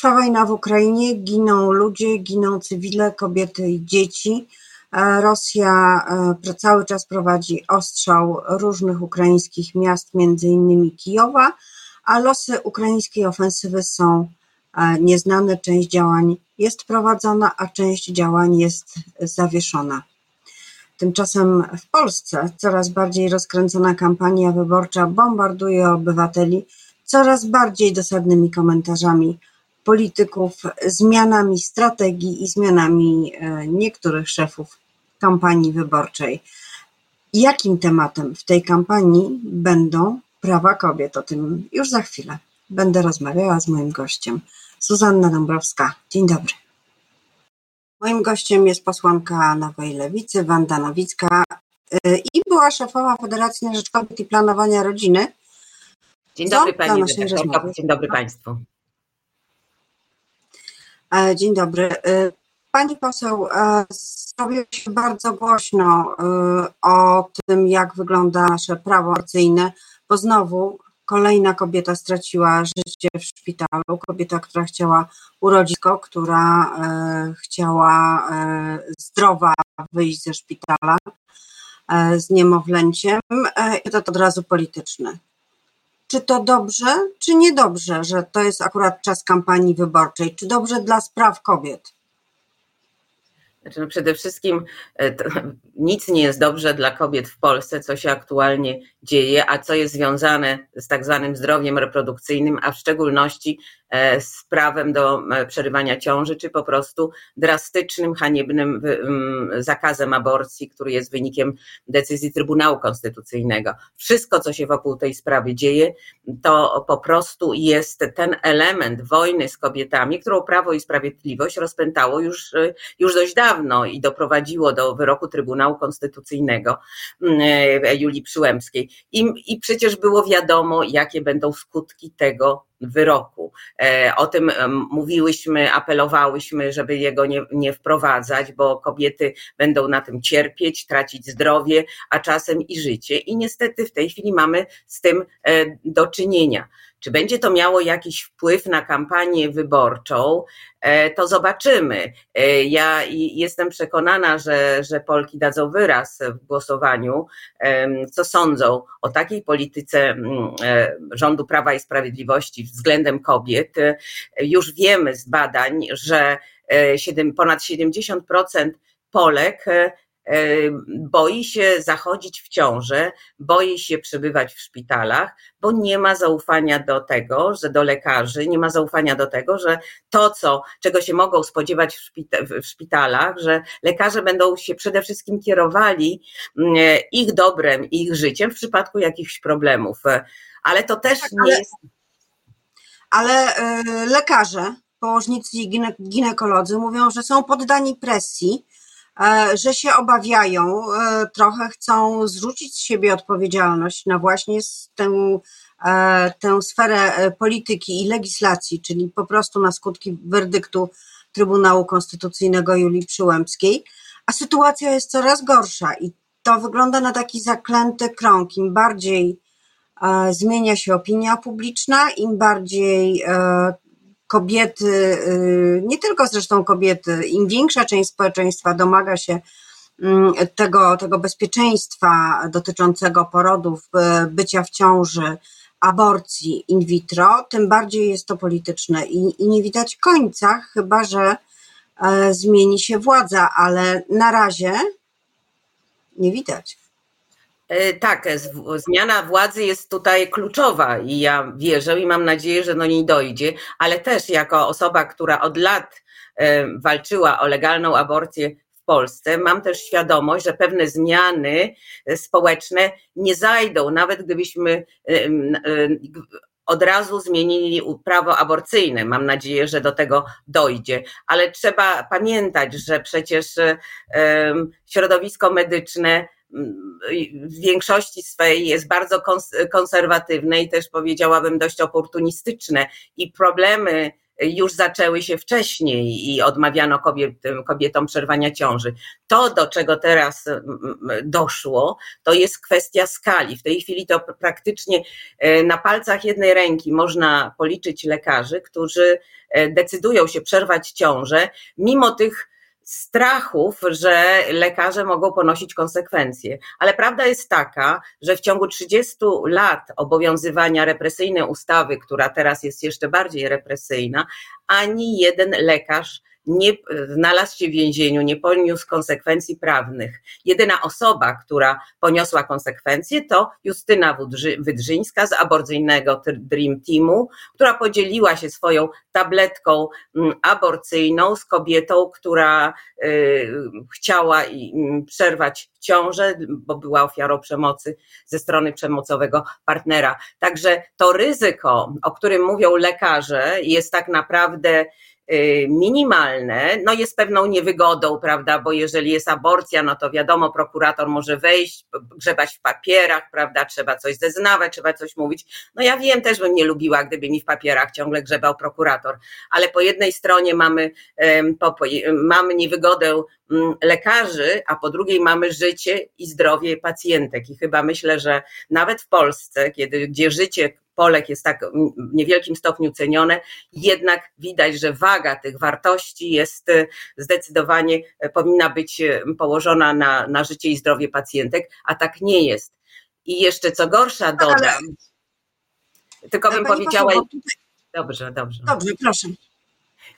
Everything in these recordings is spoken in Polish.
Trwa wojna w Ukrainie, giną ludzie, giną cywile, kobiety i dzieci. E, Rosja e, cały czas prowadzi ostrzał różnych ukraińskich miast, między innymi Kijowa, a losy ukraińskiej ofensywy są e, nieznane. Część działań jest prowadzona, a część działań jest zawieszona. Tymczasem w Polsce coraz bardziej rozkręcona kampania wyborcza bombarduje obywateli coraz bardziej dosadnymi komentarzami polityków, zmianami strategii i zmianami e, niektórych szefów kampanii wyborczej. Jakim tematem w tej kampanii będą prawa kobiet? O tym już za chwilę będę rozmawiała z moim gościem, Zuzanna Dąbrowska. Dzień dobry. Moim gościem jest posłanka Nowej Lewicy, Wanda Nowicka e, i była szefowa Federacji na Rzecz Kobiet i Planowania Rodziny. Dzień dobry Pani Dzień dobry Państwu. E, dzień dobry. E, pani poseł, e, zrobiło się bardzo głośno o tym, jak wygląda nasze prawo aborcyjne, bo znowu kolejna kobieta straciła życie w szpitalu. Kobieta, która chciała urodzić, która chciała zdrowa wyjść ze szpitala z niemowlęciem. I to od razu polityczne czy to dobrze, czy niedobrze, że to jest akurat czas kampanii wyborczej? Czy dobrze dla spraw kobiet? Znaczy, no przede wszystkim e, nic nie jest dobrze dla kobiet w Polsce, co się aktualnie dzieje, a co jest związane z tak zwanym zdrowiem reprodukcyjnym, a w szczególności z prawem do e, przerywania ciąży, czy po prostu drastycznym, haniebnym zakazem aborcji, który jest wynikiem decyzji Trybunału Konstytucyjnego. Wszystko, co się wokół tej sprawy dzieje, to po prostu jest ten element wojny z kobietami, którą Prawo i Sprawiedliwość rozpętało już, już dość dawno i doprowadziło do wyroku Trybunału Konstytucyjnego Julii Przyłębskiej. I, I przecież było wiadomo, jakie będą skutki tego wyroku. E, o tym mówiłyśmy, apelowałyśmy, żeby jego nie, nie wprowadzać, bo kobiety będą na tym cierpieć, tracić zdrowie, a czasem i życie. I niestety w tej chwili mamy z tym e, do czynienia. Czy będzie to miało jakiś wpływ na kampanię wyborczą? E, to zobaczymy. E, ja jestem przekonana, że, że Polki dadzą wyraz w głosowaniu, co sądzą o takiej polityce mm, e, rządu Prawa i Sprawiedliwości względem kobiet. Już wiemy z badań, że ponad 70% Polek boi się zachodzić w ciążę, boi się przebywać w szpitalach, bo nie ma zaufania do tego, że do lekarzy, nie ma zaufania do tego, że to, co, czego się mogą spodziewać w, w szpitalach, że lekarze będą się przede wszystkim kierowali mm, ich dobrem, ich życiem w przypadku jakichś problemów. Ale to też tak, nie jest. Ale y, lekarze, położnicy i ginekolodzy mówią, że są poddani presji E, że się obawiają, e, trochę chcą zrzucić z siebie odpowiedzialność na właśnie tę, e, tę sferę polityki i legislacji, czyli po prostu na skutki werdyktu Trybunału Konstytucyjnego Julii Przyłębskiej, a sytuacja jest coraz gorsza i to wygląda na taki zaklęty krąg. Im bardziej zmienia się opinia publiczna, im bardziej kobiety, y, nie tylko zresztą kobiety, im większa część społeczeństwa domaga się mm, tego, tego bezpieczeństwa dotyczącego porodów, y, bycia w ciąży, aborcji in vitro, tym bardziej jest to polityczne i, i nie widać końca, chyba że e, zmieni się władza, ale na razie nie widać. E, tak, zmiana władzy jest tutaj kluczowa i ja wierzę i mam nadzieję, że do niej dojdzie, ale też jako osoba, która od lat e, walczyła o legalną aborcję w Polsce, mam też świadomość, że pewne zmiany społeczne nie zajdą, nawet gdybyśmy e, od razu zmienili prawo aborcyjne. Mam nadzieję, że do tego dojdzie, ale trzeba pamiętać, że przecież środowisko medyczne w większości swej jest bardzo konserwatywne i też powiedziałabym dość oportunistyczne i problemy już zaczęły się wcześniej i odmawiano kobiet, kobietom przerwania ciąży. To, do czego teraz doszło, to jest kwestia skali. W tej chwili to praktycznie e, na palcach jednej ręki można policzyć lekarzy, którzy e, decydują się przerwać ciążę, mimo tych strachów, że lekarze mogą ponosić konsekwencje. Ale prawda jest taka, że w ciągu 30 lat obowiązywania represyjnej ustawy, która teraz jest jeszcze bardziej represyjna, ani jeden lekarz nie znalazł się w więzieniu, nie poniósł konsekwencji prawnych. Jedyna osoba, która poniosła konsekwencje, to Justyna Wydrzyńska z aborcyjnego Dream Teamu, która podzieliła się swoją tabletką mm, aborcyjną z kobietą, która y, chciała mm, przerwać ciążę, bo była ofiarą przemocy ze strony przemocowego partnera. Także to ryzyko, o którym mówią lekarze, jest tak naprawdę minimalne, no jest pewną niewygodą, prawda, bo jeżeli jest aborcja, no to wiadomo, prokurator może wejść, grzebać w papierach, prawda, trzeba coś zeznawać, trzeba coś mówić. No ja wiem, też bym nie lubiła, gdyby mi w papierach ciągle grzebał prokurator, ale po jednej stronie mamy, mamy niewygodę mm, lekarzy, a po drugiej mamy życie i zdrowie pacjentek. I chyba myślę, że nawet w Polsce, kiedy, gdzie życie Polek jest tak w niewielkim stopniu cenione, jednak widać, że waga tych wartości jest y, zdecydowanie y, powinna być y, położona na, na życie i zdrowie pacjentek, a tak nie jest. I jeszcze co gorsza dodam, Ale... tylko bym powiedziała. Dobrze, dobrze. Dobrze, proszę.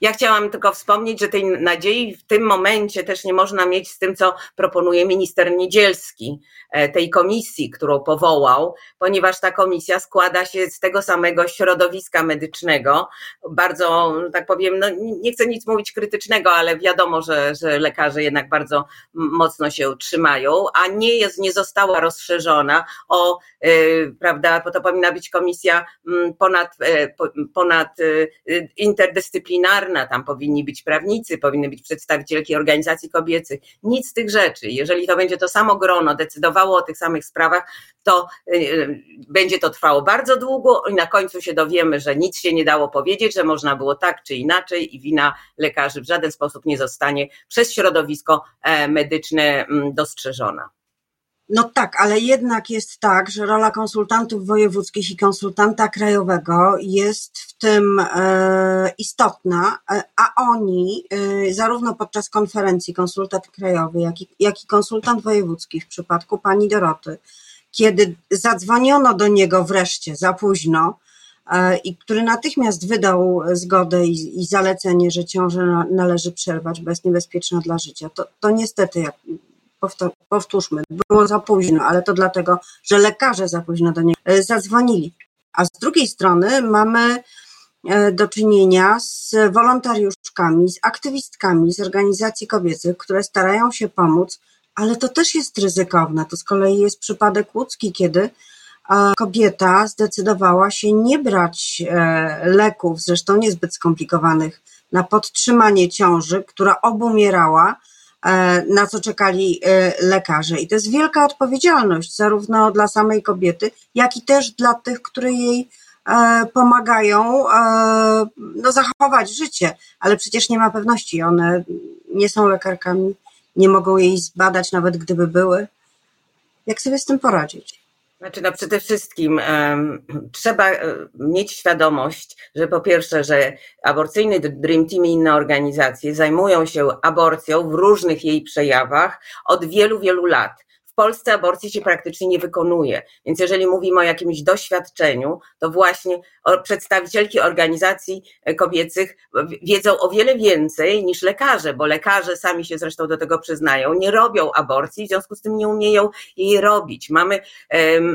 Ja chciałam tylko wspomnieć, że tej nadziei w tym momencie też nie można mieć z tym, co proponuje minister Niedzielski, e, tej komisji, którą powołał, ponieważ ta komisja składa się z tego samego środowiska medycznego. Bardzo, tak powiem, no nie chcę nic mówić krytycznego, ale wiadomo, że, że lekarze jednak bardzo mocno się trzymają, a nie jest, nie została rozszerzona o, yy, prawda, bo to powinna być komisja ponad, yy, ponad yy, tam powinni być prawnicy, powinny być przedstawicielki organizacji kobiecych. Nic z tych rzeczy. Jeżeli to będzie to samo grono decydowało o tych samych sprawach, to y, y, będzie to trwało bardzo długo i na końcu się dowiemy, że nic się nie dało powiedzieć, że można było tak czy inaczej i wina lekarzy w żaden sposób nie zostanie przez środowisko e, medyczne mm, dostrzeżona. No tak, ale jednak jest tak, że rola konsultantów wojewódzkich i konsultanta krajowego jest w tym e, istotna, e, a oni e, zarówno podczas konferencji konsultant krajowy, jak i, jak i konsultant wojewódzki w przypadku pani Doroty, kiedy zadzwoniono do niego wreszcie za późno, i który natychmiast wydał zgodę i, i zalecenie, że ciążę należy przerwać, bo jest niebezpieczna dla życia. To, to niestety, jak powtórzmy, było za późno, ale to dlatego, że lekarze za późno do niego e, zadzwonili. A z drugiej strony mamy e, do czynienia z wolontariuszkami, z aktywistkami z organizacji kobiecych, które starają się pomóc, ale to też jest ryzykowne. To z kolei jest przypadek łódzki, kiedy e, kobieta zdecydowała się nie brać leków, zresztą niezbyt skomplikowanych, na podtrzymanie ciąży, która obumierała, na co czekali e, lekarze. I to jest wielka odpowiedzialność, zarówno dla samej kobiety, jak i też dla tych, które jej e, pomagają no, zachować życie, ale przecież nie ma pewności. One nie są lekarkami, nie mogą jej zbadać, nawet gdyby były. Jak sobie z tym poradzić? Znaczy, no przede wszystkim um, trzeba e, mieć świadomość, że po pierwsze, że aborcyjny Dream Team i inne organizacje zajmują się aborcją w różnych jej przejawach od wielu, wielu lat. W Polsce aborcji się praktycznie nie wykonuje, więc jeżeli mówimy o jakimś doświadczeniu, to właśnie przedstawicielki organizacji e, kobiecych wiedzą o wiele więcej niż lekarze, bo lekarze sami się zresztą do tego przyznają, nie robią aborcji, w związku z tym nie umieją jej robić. Mamy,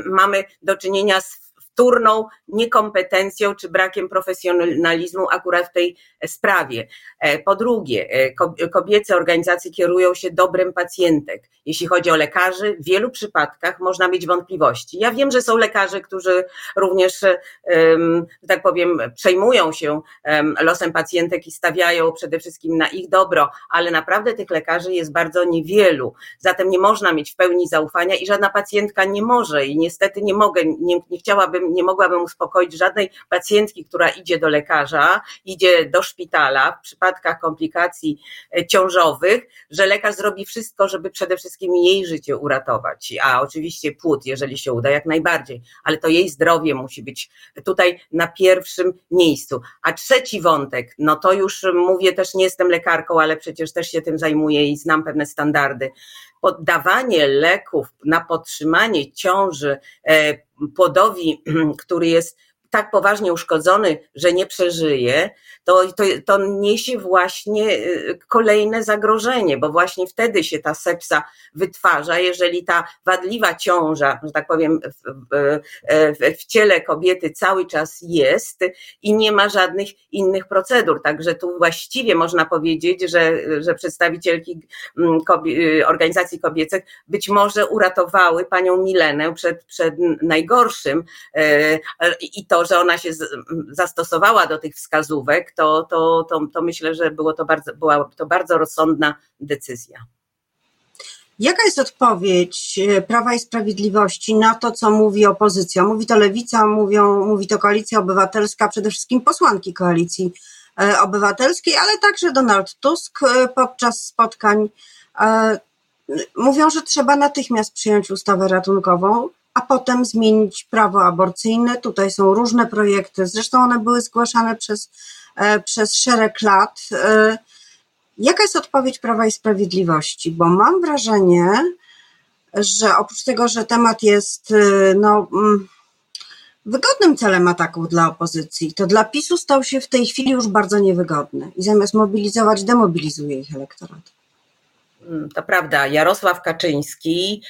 mamy do czynienia z wtórną niekompetencją czy brakiem profesjonalizmu akurat w tej sprawie. E, po drugie, e, kobiece organizacje kierują się dobrem pacjentek. Jeśli chodzi o lekarzy, w wielu przypadkach można mieć wątpliwości. Ja wiem, że są lekarze, którzy również, tak powiem, przejmują się losem pacjentek i stawiają przede wszystkim na ich dobro, ale naprawdę tych lekarzy jest bardzo niewielu. Zatem nie można mieć w pełni zaufania i żadna pacjentka nie może i niestety nie mogę, nie, nie chciałabym nie mogłabym uspokoić żadnej pacjentki, która idzie do lekarza, idzie do szpitala w przypadkach komplikacji e, ciążowych, że lekarz zrobi wszystko, żeby przede wszystkim jej życie uratować. A oczywiście płód, jeżeli się uda, jak najbardziej, ale to jej zdrowie musi być tutaj na pierwszym miejscu. A trzeci wątek, no to już mówię, też nie jestem lekarką, ale przecież też się tym zajmuję i znam pewne standardy. Poddawanie leków na podtrzymanie ciąży e, płodowi, który jest tak poważnie uszkodzony, że nie przeżyje, to, to, to niesie właśnie y, kolejne zagrożenie, bo właśnie wtedy się ta sepsa wytwarza, jeżeli ta wadliwa ciąża, że tak powiem, w, w, w ciele kobiety cały czas jest i nie ma żadnych innych procedur. Także tu właściwie można powiedzieć, że, że przedstawicielki mm, kobie, organizacji kobiecych być może uratowały panią Milenę przed, przed najgorszym e, i to, że ona się zastosowała do tych wskazówek, to, to, to, to myślę, że było to bardzo, była to bardzo rozsądna decyzja. Jaka jest odpowiedź e, Prawa i Sprawiedliwości na to, co mówi opozycja? Mówi to Lewica, mówią, mówi to Koalicja Obywatelska, przede wszystkim posłanki Koalicji e, Obywatelskiej, ale także Donald Tusk e, podczas spotkań mówią, że trzeba natychmiast przyjąć ustawę ratunkową, a potem zmienić prawo aborcyjne. Tutaj są różne projekty, zresztą one były zgłaszane przez E, przez szereg lat. E, jaka jest odpowiedź Prawa i Sprawiedliwości? Bo mam wrażenie, że oprócz tego, że temat jest e, no, mm, wygodnym celem ataków dla opozycji, to dla PiSu stał się w tej chwili już bardzo niewygodny i zamiast mobilizować, demobilizuje ich elektorat. Mm, to prawda, Jarosław Kaczyński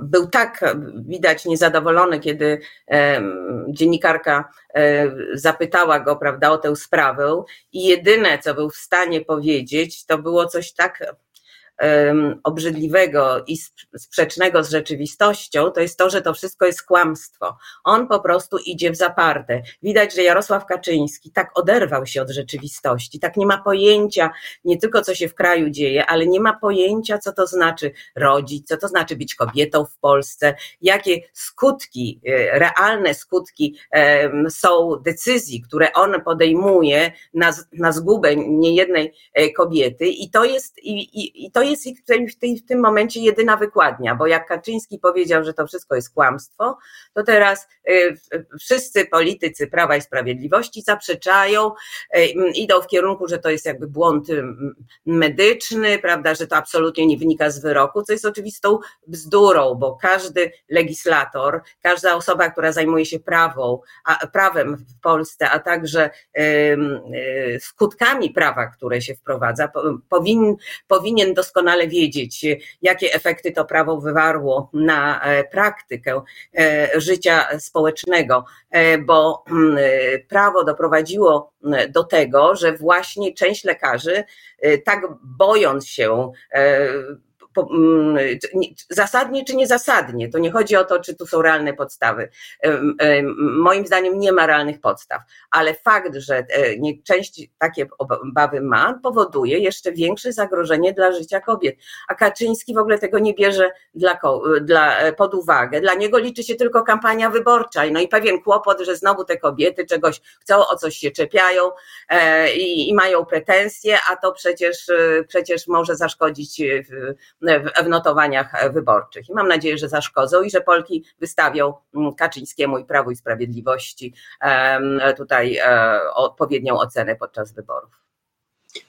był tak widać niezadowolony, kiedy dziennikarka zapytała go, prawda, o tę sprawę i jedyne, co był w stanie powiedzieć, to było coś tak obrzydliwego i sprzecznego z rzeczywistością, to jest to, że to wszystko jest kłamstwo. On po prostu idzie w zaparte. Widać, że Jarosław Kaczyński tak oderwał się od rzeczywistości, tak nie ma pojęcia nie tylko co się w kraju dzieje, ale nie ma pojęcia, co to znaczy rodzić, co to znaczy być kobietą w Polsce, jakie skutki, e, realne skutki są decyzji, które on podejmuje na, na zgubę niejednej e, kobiety i to jest, i, i, i to jest ich w, tej, w tym momencie jedyna wykładnia, bo jak Kaczyński powiedział, że to wszystko jest kłamstwo, to teraz y, wszyscy politycy Prawa i Sprawiedliwości zaprzeczają, y, idą w kierunku, że to jest jakby błąd medyczny, prawda, że to absolutnie nie wynika z wyroku, co jest oczywistą bzdurą, bo każdy legislator, każda osoba, która zajmuje się prawą, a, prawem w Polsce, a także y, skutkami prawa, które się wprowadza, powin, powinien doskonale doskonale wiedzieć, jakie efekty to prawo wywarło na e, praktykę e, życia społecznego, e, bo mm, prawo doprowadziło do tego, że właśnie część lekarzy, tak bojąc się Mm, zasadnie czy niezasadnie. To nie chodzi o to, czy tu są realne podstawy. Moim zdaniem nie ma realnych podstaw, ale fakt, że e, część takie obawy ma, powoduje jeszcze większe zagrożenie dla życia kobiet. A Kaczyński w ogóle tego nie bierze dla, dla, e, pod uwagę. Dla niego liczy się tylko kampania wyborcza. No i pewien kłopot, że znowu te kobiety czegoś chcą, o coś się czepiają e, i, i mają pretensje, a to przecież, przecież może zaszkodzić w notowaniach wyborczych. I mam nadzieję, że zaszkodzą i że Polki wystawią mm, Kaczyńskiemu i Prawu i Sprawiedliwości tutaj e, odpowiednią ocenę podczas wyborów.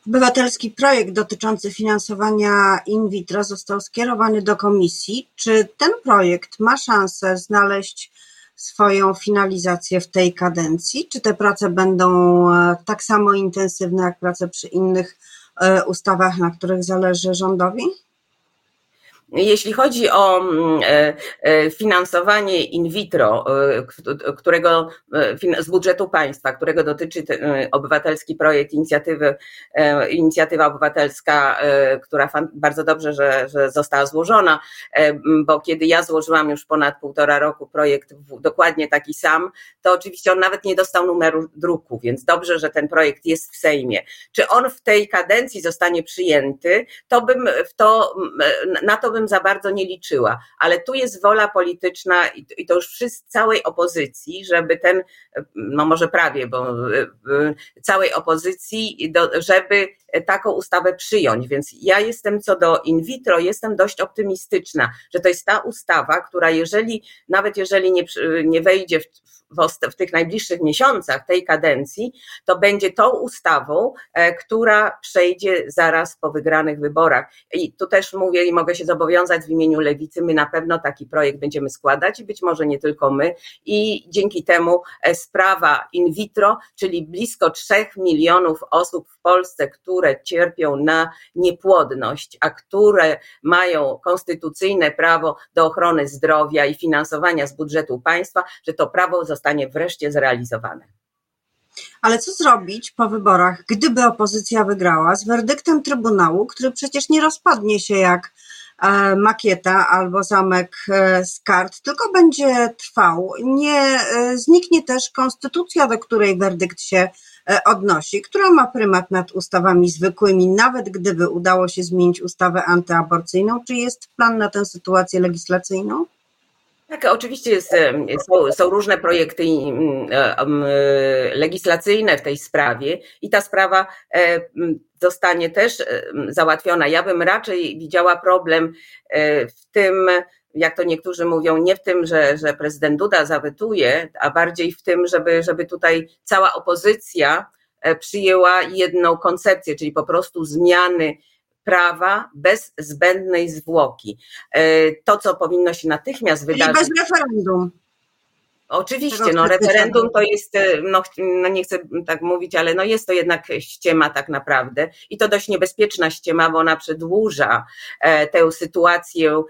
Obywatelski projekt dotyczący finansowania in vitro został skierowany do komisji. Czy ten projekt ma szansę znaleźć swoją finalizację w tej kadencji? Czy te prace będą e, tak samo intensywne jak prace przy innych e, ustawach, na których zależy rządowi? Jeśli chodzi o mm, e, e, finansowanie in vitro, e, którego z budżetu państwa, którego dotyczy obywatelski projekt inicjatywy, inicjatywa obywatelska, która bardzo dobrze, że, że została złożona, bo kiedy ja złożyłam już ponad półtora roku projekt dokładnie taki sam, to oczywiście on nawet nie dostał numeru druku, więc dobrze, że ten projekt jest w Sejmie. Czy on w tej kadencji zostanie przyjęty, to bym w to, na to bym bym za bardzo nie liczyła, ale tu jest wola polityczna i to już wszyscy, całej opozycji, żeby ten, no może prawie, bo całej opozycji, żeby taką ustawę przyjąć. Więc ja jestem co do in vitro, jestem dość optymistyczna, że to jest ta ustawa, która jeżeli, nawet jeżeli nie, nie wejdzie w, w, w tych najbliższych miesiącach tej kadencji, to będzie tą ustawą, e, która przejdzie zaraz po wygranych wyborach. I tu też mówię i mogę się zobowiązać w imieniu Lewicy, my na pewno taki projekt będziemy składać i być może nie tylko my i dzięki temu e, sprawa in vitro, czyli blisko 3 milionów osób w Polsce, które cierpią na niepłodność, a które mają konstytucyjne prawo do ochrony zdrowia i finansowania z budżetu państwa, że to prawo zostanie wreszcie zrealizowane. Ale co zrobić po wyborach, gdyby opozycja wygrała z werdyktem Trybunału, który przecież nie rozpadnie się jak e, makieta albo zamek e, z kart, tylko będzie trwał. Nie e, zniknie też konstytucja, do której werdykt się odnosi, która ma prymat nad ustawami zwykłymi, nawet gdyby udało się zmienić ustawę antyaborcyjną. Czy jest plan na tę sytuację legislacyjną? Tak, oczywiście jest, są, są, różne projekty mm, e, e, legislacyjne w tej sprawie i ta sprawa e, zostanie też załatwiona. Ja bym raczej widziała problem w tym, jak to niektórzy mówią, nie w tym, że, że prezydent Duda zawetuje, a bardziej w tym, żeby, żeby tutaj cała opozycja przyjęła jedną koncepcję, czyli po prostu zmiany prawa bez zbędnej zwłoki. E, to, co powinno się natychmiast wydarzyć. bez referendum. Oczywiście, no referendum to jest, e, no, no, nie chcę tak mówić, ale no jest to jednak ściema tak naprawdę i to dość niebezpieczna ściema, bo ona przedłuża e, tę sytuację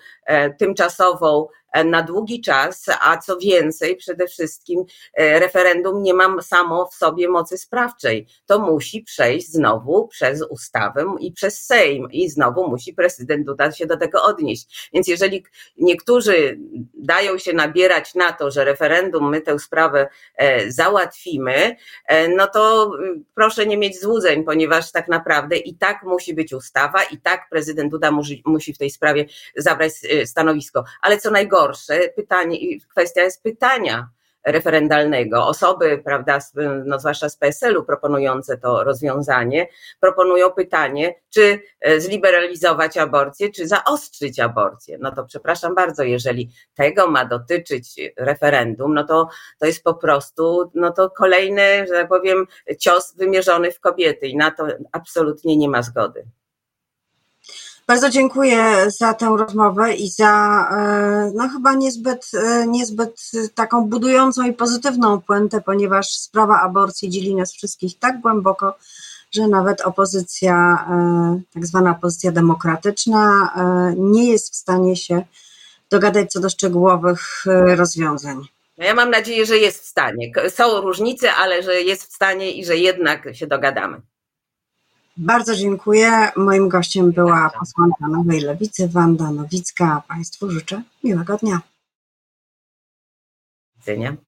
tymczasową E, na długi czas, a co więcej, przede wszystkim e, referendum nie ma samo w sobie mocy sprawczej. To musi przejść znowu przez ustawę i przez Sejm i znowu musi prezydent Duda się do tego odnieść. Więc jeżeli niektórzy dają się nabierać na to, że referendum my tę sprawę e, załatwimy, no to mm, proszę nie mieć złudzeń, ponieważ tak naprawdę i tak musi być ustawa, i tak prezydent Duda musi, musi w tej sprawie zabrać stanowisko. Ale co najgorsze, gorsze pytanie, kwestia jest pytania referendalnego. Osoby, prawda, no zwłaszcza z PSL-u proponujące to rozwiązanie, proponują pytanie, czy e, zliberalizować aborcję, czy zaostrzyć aborcję. No to przepraszam bardzo, jeżeli tego ma dotyczyć referendum, no to to jest po prostu, no to kolejny, że tak powiem, cios wymierzony w kobiety i na to absolutnie nie ma zgody. Bardzo dziękuję za tę rozmowę i za e, no chyba niezbyt, e, niezbyt taką budującą i pozytywną puentę, ponieważ sprawa aborcji dzieli nas wszystkich tak głęboko, że nawet opozycja, e, tak zwana opozycja demokratyczna, nie jest w stanie się dogadać co do szczegółowych rozwiązań. No ja mam nadzieję, że jest w stanie. Są różnice, ale że jest w stanie i że jednak się dogadamy. Bardzo dziękuję. Moim gościem była posłanka Nowej Lewicy, Wanda Nowicka. Państwu życzę miłego dnia. Widzenia.